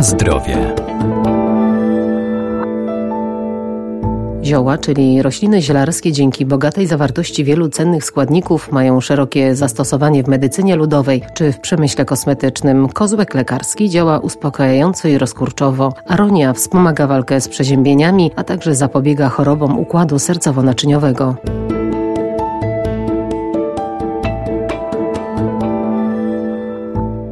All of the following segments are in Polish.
Zdrowie. Zioła, czyli rośliny zielarskie dzięki bogatej zawartości wielu cennych składników mają szerokie zastosowanie w medycynie ludowej czy w przemyśle kosmetycznym. Kozłek lekarski działa uspokajająco i rozkurczowo. Aronia wspomaga walkę z przeziębieniami, a także zapobiega chorobom układu sercowo-naczyniowego.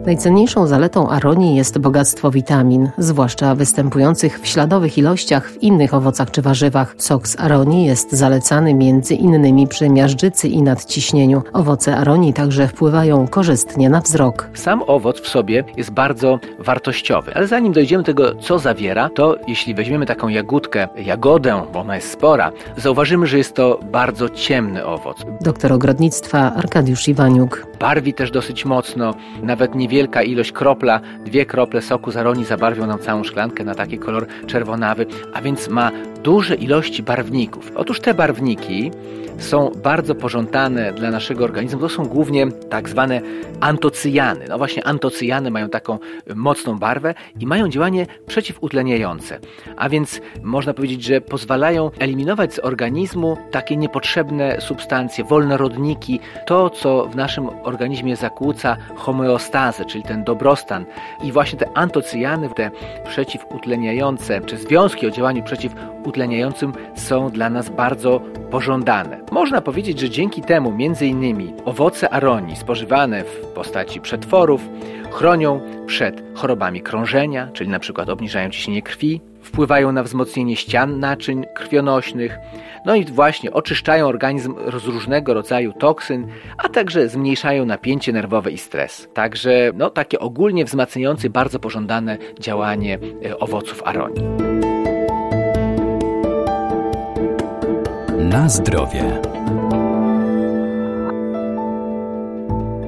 Najcenniejszą zaletą aronii jest bogactwo witamin, zwłaszcza występujących w śladowych ilościach w innych owocach czy warzywach. Sok z aronii jest zalecany między innymi przy miażdżycy i nadciśnieniu. Owoce aronii także wpływają korzystnie na wzrok. Sam owoc w sobie jest bardzo wartościowy, ale zanim dojdziemy do tego, co zawiera, to jeśli weźmiemy taką jagódkę, jagodę, bo ona jest spora, zauważymy, że jest to bardzo ciemny owoc. Doktor ogrodnictwa Arkadiusz Iwaniuk. Barwi też dosyć mocno, nawet niewielka ilość kropla, dwie krople soku z aronii zabarwią nam całą szklankę na taki kolor czerwonawy, a więc ma duże ilości barwników. Otóż te barwniki są bardzo pożądane dla naszego organizmu. To są głównie tak zwane antocyjany. No właśnie antocyjany mają taką mocną barwę i mają działanie przeciwutleniające. A więc można powiedzieć, że pozwalają eliminować z organizmu takie niepotrzebne substancje, wolne rodniki, to co w naszym organizmie zakłóca homeostazę, czyli ten dobrostan. I właśnie te antocyjany, te przeciwutleniające, czy związki o działaniu przeciwutleniającym są dla nas bardzo pożądane. Można powiedzieć, że dzięki temu innymi owoce aronii spożywane w postaci przetworów chronią przed chorobami krążenia, czyli na przykład obniżają ciśnienie krwi, wpływają na wzmocnienie ścian naczyń krwionośnych, no i właśnie oczyszczają organizm z różnego rodzaju toksyn, a także zmniejszają napięcie nerwowe i stres. Także no, takie ogólnie wzmacniające, bardzo pożądane działanie e, owoców aronii. Na zdrowie.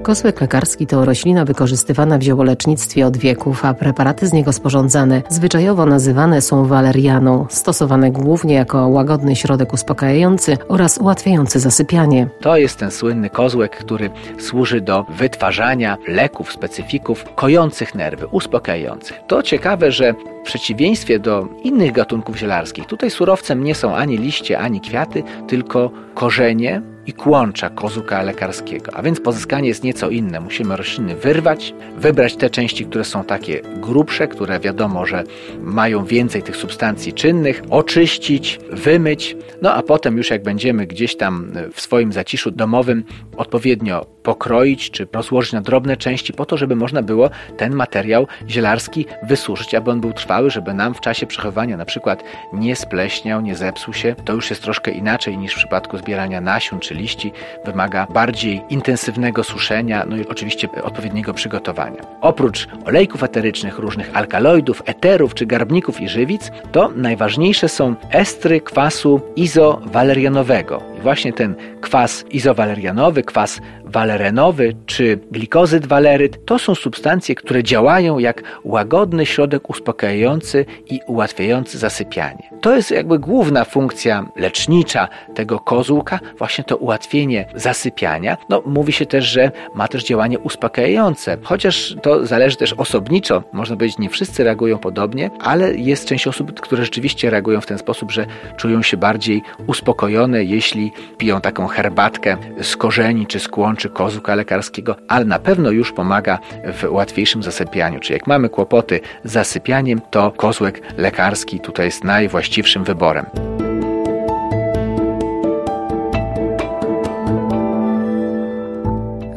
Kosłek lekarski to roślina wykorzystywana w ziołolecznictwie od wieków, a preparaty z niego sporządzane zwyczajowo nazywane są walerianą, stosowane głównie jako łagodny środek uspokajający oraz ułatwiający zasypianie. To jest ten słynny kozłek, który służy do wytwarzania leków, specyfików kojących nerwy, uspokajających. To ciekawe, że w przeciwieństwie do innych gatunków zielarskich, tutaj surowcem nie są ani liście, ani kwiaty, tylko korzenie i kłącza kozuka lekarskiego. A więc pozyskanie jest nieco inne. Musimy rośliny wyrwać, wybrać te części, które są takie grubsze, które wiadomo, że mają więcej tych substancji czynnych, oczyścić, wymyć, no a potem już jak będziemy gdzieś tam w swoim zaciszu domowym odpowiednio pokroić czy rozłożyć na drobne części po to, żeby można było ten materiał zielarski wysuszyć, aby on był trwały, żeby nam w czasie przechowywania na przykład nie spleśniał, nie zepsuł się. To już jest troszkę inaczej niż w przypadku zbierania nasion czy liści. Wymaga bardziej intensywnego suszenia, no i oczywiście odpowiedniego przygotowania. Oprócz olejków eterycznych, różnych alkaloidów, eterów czy garbników i żywic, to najważniejsze są estry kwasu izowalerianowego. Właśnie ten kwas izowalerianowy, kwas walerenowy czy glikozyd waleryt to są substancje, które działają jak łagodny środek uspokajający i ułatwiający zasypianie. To jest jakby główna funkcja lecznicza tego kozłka, właśnie to ułatwienie zasypiania. No, mówi się też, że ma też działanie uspokajające, chociaż to zależy też osobniczo. Można powiedzieć, nie wszyscy reagują podobnie, ale jest część osób, które rzeczywiście reagują w ten sposób, że czują się bardziej uspokojone, jeśli piją taką herbatkę z korzeni czy z kłączy kozłka lekarskiego, ale na pewno już pomaga w łatwiejszym zasypianiu. Czyli jak mamy kłopoty z zasypianiem, to kozłek lekarski tutaj jest najwłaściwszym wyborem.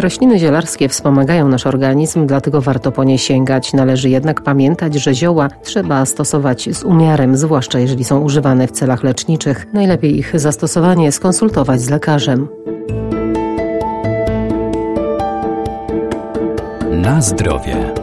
Rośliny zielarskie wspomagają nasz organizm, dlatego warto po nie sięgać. Należy jednak pamiętać, że zioła trzeba stosować z umiarem, zwłaszcza jeżeli są używane w celach leczniczych. Najlepiej ich zastosowanie skonsultować z lekarzem. Na zdrowie.